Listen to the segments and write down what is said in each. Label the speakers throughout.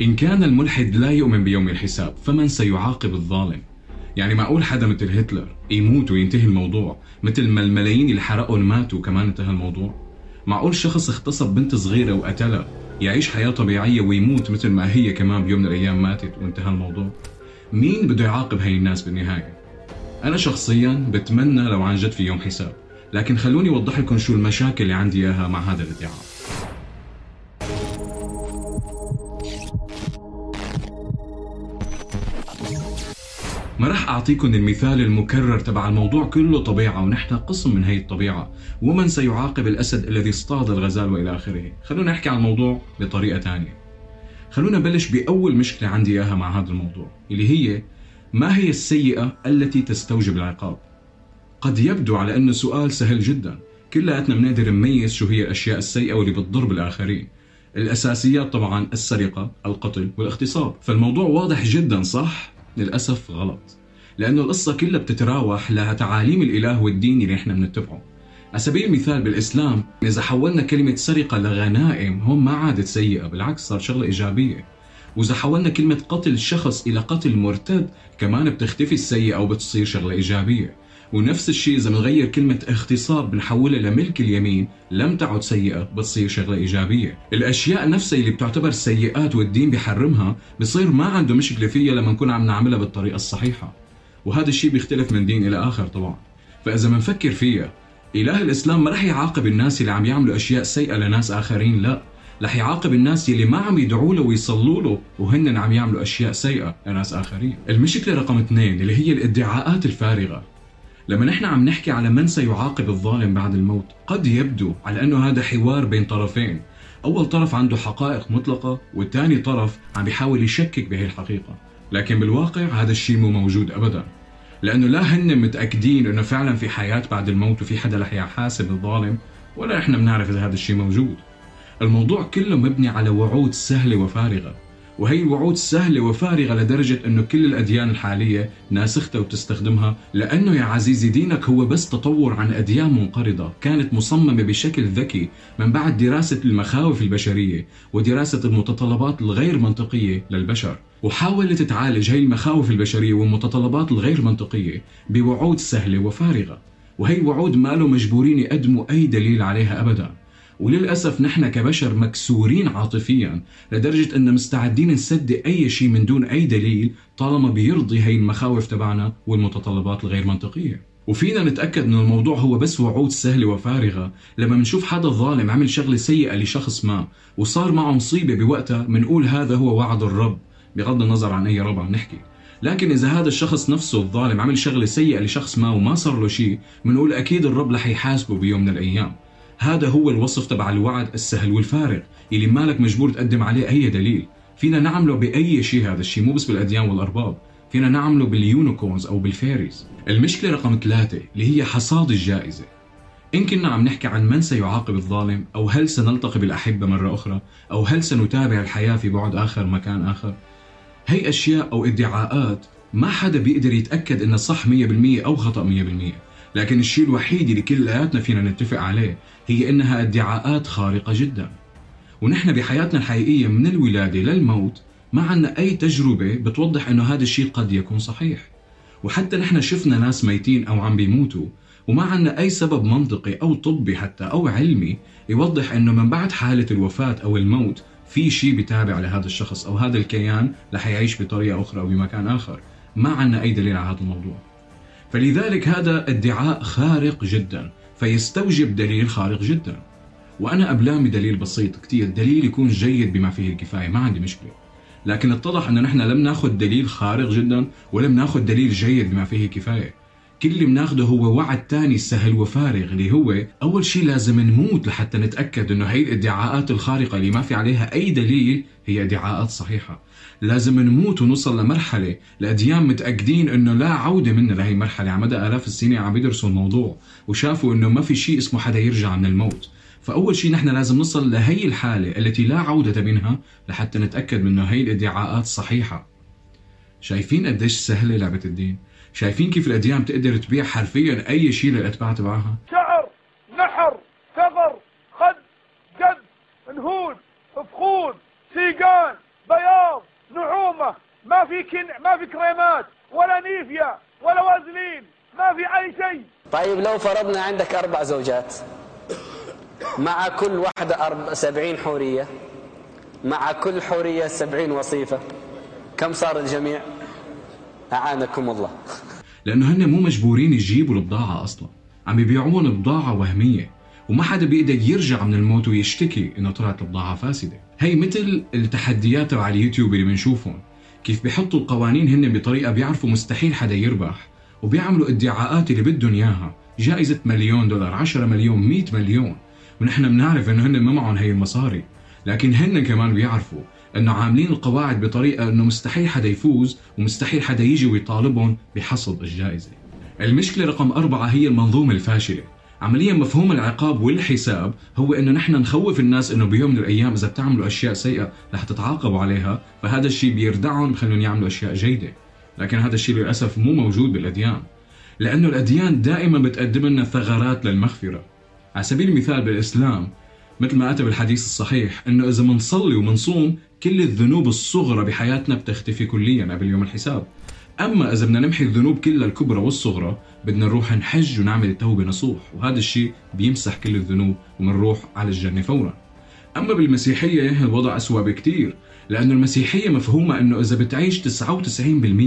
Speaker 1: إن كان الملحد لا يؤمن بيوم الحساب فمن سيعاقب الظالم؟ يعني معقول حدا مثل هتلر يموت وينتهي الموضوع مثل ما الملايين اللي حرقهم ماتوا كمان انتهى الموضوع؟ معقول شخص اغتصب بنت صغيرة وقتلها يعيش حياة طبيعية ويموت مثل ما هي كمان بيوم من الأيام ماتت وانتهى الموضوع؟ مين بده يعاقب هاي الناس بالنهاية؟ أنا شخصيا بتمنى لو عن جد في يوم حساب لكن خلوني أوضح لكم شو المشاكل اللي عندي إياها مع هذا الادعاء. ما راح أعطيكم المثال المكرر تبع الموضوع كله طبيعة ونحن قسم من هي الطبيعة. ومن سيعاقب الأسد الذي اصطاد الغزال وإلى آخره. خلونا نحكي عن الموضوع بطريقة ثانية خلونا نبلش بأول مشكلة عندي إياها مع هذا الموضوع اللي هي ما هي السيئة التي تستوجب العقاب؟ قد يبدو على أنه سؤال سهل جدا. كلياتنا بنقدر نميز شو هي الأشياء السيئة واللي بتضر بالآخرين. الأساسيات طبعا السرقة القتل والاغتصاب. فالموضوع واضح جدا صح؟ للأسف غلط. لأنه القصة كلها بتتراوح لتعاليم الإله والدين اللي إحنا بنتبعه. على سبيل المثال بالإسلام إذا حولنا كلمة سرقة لغنائم هون ما عادت سيئة بالعكس صار شغلة إيجابية. وإذا حولنا كلمة قتل شخص إلى قتل مرتد كمان بتختفي السيئة وبتصير شغلة إيجابية. ونفس الشيء إذا بنغير كلمة اغتصاب بنحولها لملك اليمين لم تعد سيئة بتصير شغلة إيجابية. الأشياء نفسها اللي بتعتبر سيئات والدين بحرمها بصير ما عنده مشكلة فيها لما نكون عم نعملها بالطريقة الصحيحة. وهذا الشيء بيختلف من دين إلى آخر طبعا. فإذا بنفكر فيها إله الإسلام ما رح يعاقب الناس اللي عم يعملوا أشياء سيئة لناس آخرين لا. رح يعاقب الناس اللي ما عم يدعوا له ويصلوا له وهن عم يعملوا أشياء سيئة لناس آخرين. المشكلة رقم اثنين اللي هي الادعاءات الفارغة. لما نحن عم نحكي على من سيعاقب الظالم بعد الموت قد يبدو على أنه هذا حوار بين طرفين. أول طرف عنده حقائق مطلقة والثاني طرف عم بيحاول يشكك بهي الحقيقة. لكن بالواقع هذا الشيء مو موجود أبدا. لأنه لا هن متأكدين أنه فعلا في حياة بعد الموت وفي حدا رح يحاسب الظالم ولا إحنا بنعرف إذا هذا الشيء موجود. الموضوع كله مبني على وعود سهلة وفارغة وهي الوعود سهلة وفارغة لدرجة أنه كل الأديان الحالية ناسختها وبتستخدمها لأنه يا عزيزي دينك هو بس تطور عن أديان منقرضة كانت مصممة بشكل ذكي من بعد دراسة المخاوف البشرية ودراسة المتطلبات الغير منطقية للبشر. وحاولت تعالج هي المخاوف البشرية والمتطلبات الغير منطقية بوعود سهلة وفارغة. وهي الوعود ما له مجبورين يقدموا أي دليل عليها أبداً. وللأسف نحن كبشر مكسورين عاطفيا لدرجة أن مستعدين نصدق أي شيء من دون أي دليل طالما بيرضي هي المخاوف تبعنا والمتطلبات الغير منطقية. وفينا نتأكد أن الموضوع هو بس وعود سهلة وفارغة. لما بنشوف حدا ظالم عمل شغلة سيئة لشخص ما وصار معه مصيبة بوقتها بنقول هذا هو وعد الرب. بغض النظر عن أي رب عم نحكي. لكن إذا هذا الشخص نفسه الظالم عمل شغلة سيئة لشخص ما وما صار له شيء بنقول أكيد الرب رح يحاسبه بيوم من الأيام. هذا هو الوصف تبع الوعد السهل والفارغ اللي مالك مجبور تقدم عليه أي دليل. فينا نعمله بأي شيء هذا الشيء مو بس بالأديان والأرباب. فينا نعمله بال unicorns أو بال fairies. المشكلة رقم ثلاثة اللي هي حصاد الجائزة. إن كنا عم نحكي عن من سيعاقب الظالم أو هل سنلتقي بالأحبة مرة أخرى أو هل سنتابع الحياة في بعد آخر مكان آخر. هي أشياء أو ادعاءات. ما حدا بيقدر يتأكد إنها صح 100% أو خطأ 100% لكن الشيء الوحيد اللي كلياتنا فينا نتفق عليه هي إنها ادعاءات خارقة جدا. ونحن بحياتنا الحقيقية من الولادة للموت ما عنا أي تجربة بتوضح إنه هذا الشيء قد يكون صحيح. وحتى نحن شفنا ناس ميتين أو عم بيموتوا وما عنا أي سبب منطقي أو طبي حتى أو علمي يوضح إنه من بعد حالة الوفاة أو الموت في شيء بتابع لهذا الشخص أو هذا الكيان رح يعيش بطريقة أخرى أو بمكان آخر. ما عنا أي دليل على هذا الموضوع. فلذلك هذا ادعاء خارق جدا. فيستوجب دليل خارق جدا. وأنا أبلامي دليل بسيط كتير. دليل يكون جيد بما فيه الكفاية. ما عندي مشكلة. لكن اتضح أن نحن لم نأخذ دليل خارق جدا ولم نأخذ دليل جيد بما فيه الكفاية. كل اللي بناخده هو وعد تاني سهل وفارغ اللي هو أول شيء لازم نموت لحتى نتأكد أنه هي الإدعاءات الخارقة اللي ما في عليها أي دليل هي إدعاءات صحيحة. لازم نموت ونوصل لمرحلة الأديان متأكدين أنه لا عودة منا لهي المرحلة. على مدى آلاف السنين عم يدرسوا الموضوع وشافوا أنه ما في شيء اسمه حدا يرجع من الموت. فأول شيء نحن لازم نصل لهي الحالة التي لا عودة منها لحتى نتأكد من أنه هي الإدعاءات صحيحة. شايفين قديش سهلة لعبة الدين؟ شايفين كيف الأديان بتقدر تبيع حرفيا أي شيء للأتباع تبعها؟
Speaker 2: شعر نحر ثغر خد جد نهود فخود سيقان بياض نعومة. ما في كن ما في كريمات ولا نيفيا ولا وازلين. ما في أي شيء.
Speaker 3: طيب لو فرضنا عندك أربع زوجات مع كل واحدة أرب... سبعين حورية مع كل حورية سبعين وصيفة كم صار الجميع؟ أعانكم الله.
Speaker 1: لأنه هن مو مجبورين يجيبوا البضاعة أصلا. عم يبيعون بضاعة وهمية وما حدا بيقدر يرجع من الموت ويشتكي إنه طلعت البضاعة فاسدة. هي مثل التحديات تبع اليوتيوب اللي بنشوفهم. كيف بيحطوا القوانين هن بطريقة بيعرفوا مستحيل حدا يربح وبيعملوا ادعاءات اللي بدهم إياها. جائزة مليون دولار 10 مليون 100 مليون. ونحن بنعرف إنه هن ما معهم هي المصاري لكن هن كمان بيعرفوا أنه عاملين القواعد بطريقة أنه مستحيل حدا يفوز ومستحيل حدا يجي ويطالبهم بحصد الجائزة. المشكلة رقم أربعة هي المنظومة الفاشلة. عمليا مفهوم العقاب والحساب هو أنه نحن نخوف الناس أنه بيوم من الأيام إذا بتعملوا أشياء سيئة رح تتعاقبوا عليها فهذا الشيء بيردعهم بخليهم يعملوا أشياء جيدة. لكن هذا الشيء للأسف مو موجود بالأديان. لأنه الأديان دائما بتقدم لنا ثغرات للمغفرة. على سبيل المثال بالإسلام مثل ما أتى بالحديث الصحيح إنه إذا منصلي ومنصوم كل الذنوب الصغرى بحياتنا بتختفي كليا قبل يوم الحساب. أما إذا بدنا نمحي الذنوب كلها الكبرى والصغرى بدنا نروح نحج ونعمل التوبة نصوح وهذا الشيء بيمسح كل الذنوب وبنروح على الجنة فورا. أما بالمسيحية الوضع اسوء بكثير لأن المسيحية مفهومة أنه إذا بتعيش 99%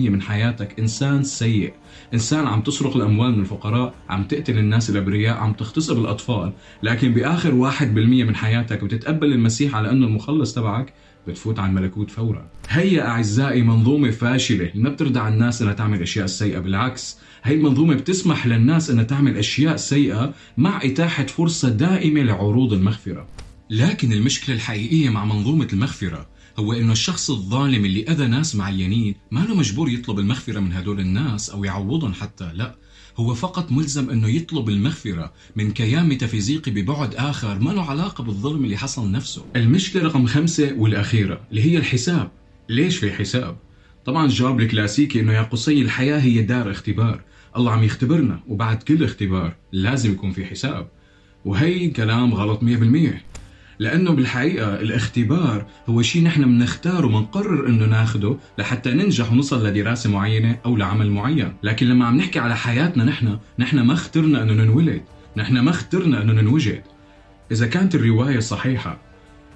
Speaker 1: من حياتك إنسان سيء. إنسان عم تسرق الأموال من الفقراء عم تقتل الناس الأبرياء عم تغتصب الأطفال. لكن بآخر 1% من حياتك بتتقبل المسيح على أنه المخلص تبعك بتفوت على الملكوت فورا. هي أعزائي منظومة فاشلة ما بتردع الناس أنها تعمل أشياء سيئة بالعكس. هي المنظومة بتسمح للناس أنها تعمل أشياء سيئة مع إتاحة فرصة دائمة لعروض المغفرة لكن المشكلة الحقيقية مع منظومة المغفرة هو إنه الشخص الظالم اللي أذى ناس معينين ما له مجبور يطلب المغفرة من هدول الناس أو يعوضهم حتى لا. هو فقط ملزم إنه يطلب المغفرة من كيان ميتافيزيقي ببعد آخر ما له علاقة بالظلم اللي حصل نفسه. المشكلة رقم خمسة والأخيرة اللي هي الحساب. ليش في حساب؟ طبعا الجواب الكلاسيكي إنه يا قصي الحياة هي دار اختبار. الله عم يختبرنا وبعد كل اختبار لازم يكون في حساب. وهي كلام غلط 100% لأنه بالحقيقة الاختبار هو شيء نحن بنختاره وبنقرر إنه ناخده لحتى ننجح ونصل لدراسة معينة أو لعمل معين، لكن لما عم نحكي على حياتنا نحن، نحن ما اخترنا إنه ننولد، نحن ما اخترنا إنه ننوجد. إذا كانت الرواية صحيحة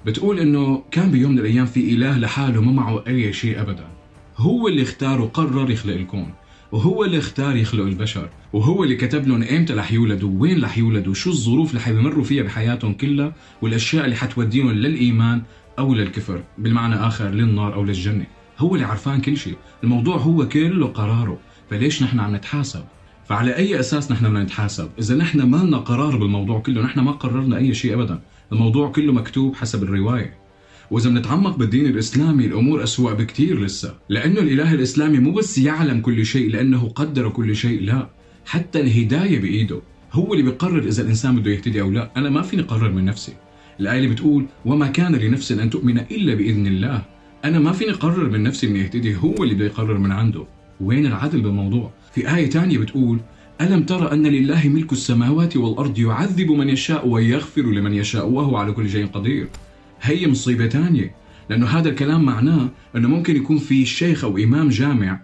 Speaker 1: بتقول إنه كان بيوم من الأيام في إله لحاله ما معه أي شيء ابدا. هو اللي اختار وقرر يخلق الكون. وهو اللي اختار يخلق البشر وهو اللي كتب لهم إمتى رح يولدوا وين رح يولدوا وشو الظروف اللي حيمروا فيها بحياتهم كلها والأشياء اللي حتوديهم للإيمان أو للكفر بالمعنى آخر للنار أو للجنة. هو اللي عرفان كل شيء. الموضوع هو كله قراره. فليش نحن عم نتحاسب؟ فعلى أي أساس نحن بدنا نتحاسب؟ إذا نحن ما لنا قرار بالموضوع كله نحن ما قررنا أي شيء ابدا. الموضوع كله مكتوب حسب الرواية. وإذا بنتعمق بالدين الإسلامي الأمور أسوأ بكتير لسه. لأنه الإله الإسلامي مو بس يعلم كل شيء لأنه قدر كل شيء لا. حتى الهداية بإيده. هو اللي بيقرر إذا الإنسان بده يهتدي أو لا. أنا ما فيني أقرر من نفسي. الآية اللي بتقول وما كان لنفس أن تؤمن إلا بإذن الله. أنا ما فيني أقرر من نفسي إني أهتدي. هو اللي بده يقرر من عنده. وين العدل بالموضوع؟ في آية تانية بتقول ألم ترى أن لله ملك السماوات والأرض يعذب من يشاء ويغفر لمن يشاء وهو على كل شيء قدير؟ هي مصيبة ثانية لأنه هذا الكلام معناه أنه ممكن يكون في شيخ أو إمام جامع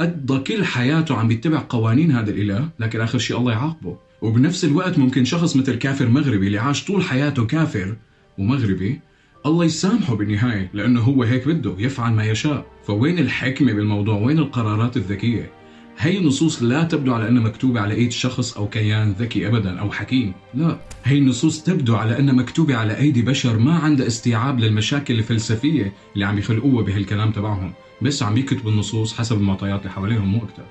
Speaker 1: قضى كل حياته عم يتبع قوانين هذا الإله لكن آخر شيء الله يعاقبه. وبنفس الوقت ممكن شخص مثل كافر مغربي اللي عاش طول حياته كافر ومغربي الله يسامحه بالنهاية لأنه هو هيك بده يفعل ما يشاء. فوين الحكمة بالموضوع؟ وين القرارات الذكية؟ هي النصوص لا تبدو على أنها مكتوبة على أيدي شخص أو كيان ذكي أبدا أو حكيم. لا هي النصوص تبدو على أنها مكتوبة على أيدي بشر ما عندها استيعاب للمشاكل الفلسفية اللي عم يخلقوها بهالكلام تبعهم. بس عم يكتبوا النصوص حسب المعطيات اللي حواليهم مو أكثر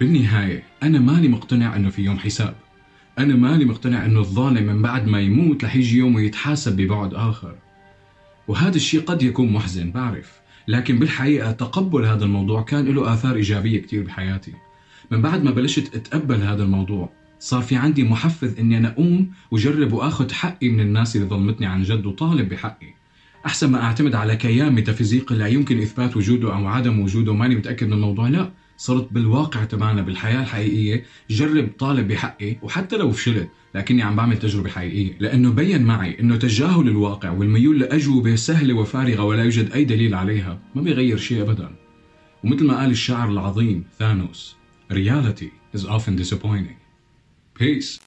Speaker 1: بالنهاية أنا مالي مقتنع أنه في يوم حساب. أنا مالي مقتنع أنه الظالم من بعد ما يموت رح يجي يوم ويتحاسب ببعد آخر. وهذا الشيء قد يكون محزن بعرف. لكن بالحقيقة تقبل هذا الموضوع كان له آثار إيجابية كتير بحياتي. من بعد ما بلشت أتقبل هذا الموضوع صار في عندي محفز إني أنا أقوم وجرب وأخذ حقي من الناس اللي ظلمتني عن جد وطالب بحقي. أحسن ما أعتمد على كيان ميتافيزيقي لا يمكن إثبات وجوده أو عدم وجوده ماني متأكد من الموضوع لا. صرت بالواقع تبعنا بالحياة الحقيقية جرب طالب بحقي وحتى لو فشلت لكني عم بعمل تجربة حقيقية. لأنه بين معي أنه تجاهل الواقع والميول لأجوبة سهلة وفارغة ولا يوجد أي دليل عليها ما بيغير شيء أبدا. ومثل ما قال الشاعر العظيم ثانوس reality is often disappointing. Peace